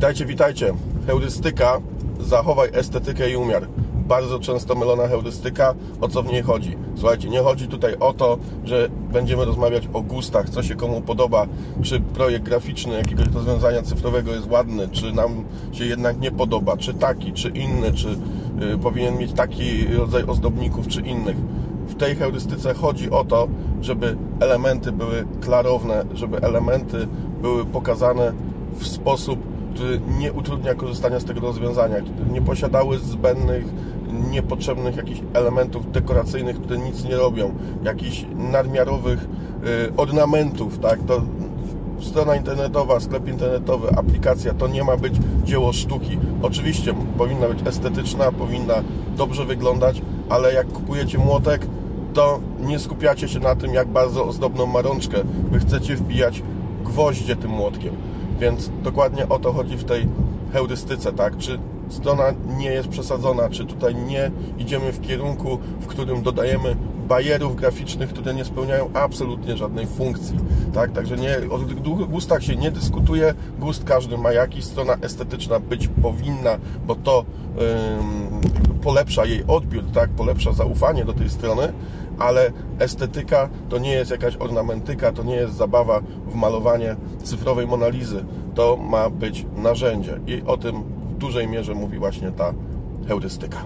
Witajcie, witajcie. Heurystyka, zachowaj estetykę i umiar. Bardzo często mylona heurystyka, o co w niej chodzi? Słuchajcie, nie chodzi tutaj o to, że będziemy rozmawiać o gustach, co się komu podoba, czy projekt graficzny jakiegoś rozwiązania cyfrowego jest ładny, czy nam się jednak nie podoba, czy taki, czy inny, czy y, powinien mieć taki rodzaj ozdobników, czy innych. W tej heurystyce chodzi o to, żeby elementy były klarowne, żeby elementy były pokazane w sposób, który nie utrudnia korzystania z tego rozwiązania, które nie posiadały zbędnych, niepotrzebnych jakichś elementów dekoracyjnych, które nic nie robią, jakichś nadmiarowych y, ornamentów, tak, to strona internetowa, sklep internetowy, aplikacja to nie ma być dzieło sztuki. Oczywiście powinna być estetyczna, powinna dobrze wyglądać, ale jak kupujecie młotek, to nie skupiacie się na tym, jak bardzo ozdobną ma rączkę. Wy chcecie wbijać gwoździe tym młotkiem. Więc dokładnie o to chodzi w tej heurystyce, tak? Czy strona nie jest przesadzona, czy tutaj nie idziemy w kierunku, w którym dodajemy bajerów graficznych, które nie spełniają absolutnie żadnej funkcji, tak? Także nie, o gustach się nie dyskutuje, gust każdy ma jakiś, strona estetyczna być powinna, bo to polepsza jej odbiór, tak? Polepsza zaufanie do tej strony, ale estetyka to nie jest jakaś ornamentyka, to nie jest zabawa w malowanie cyfrowej Monalizy. To ma być narzędzie i o tym w dużej mierze mówi właśnie ta heurystyka.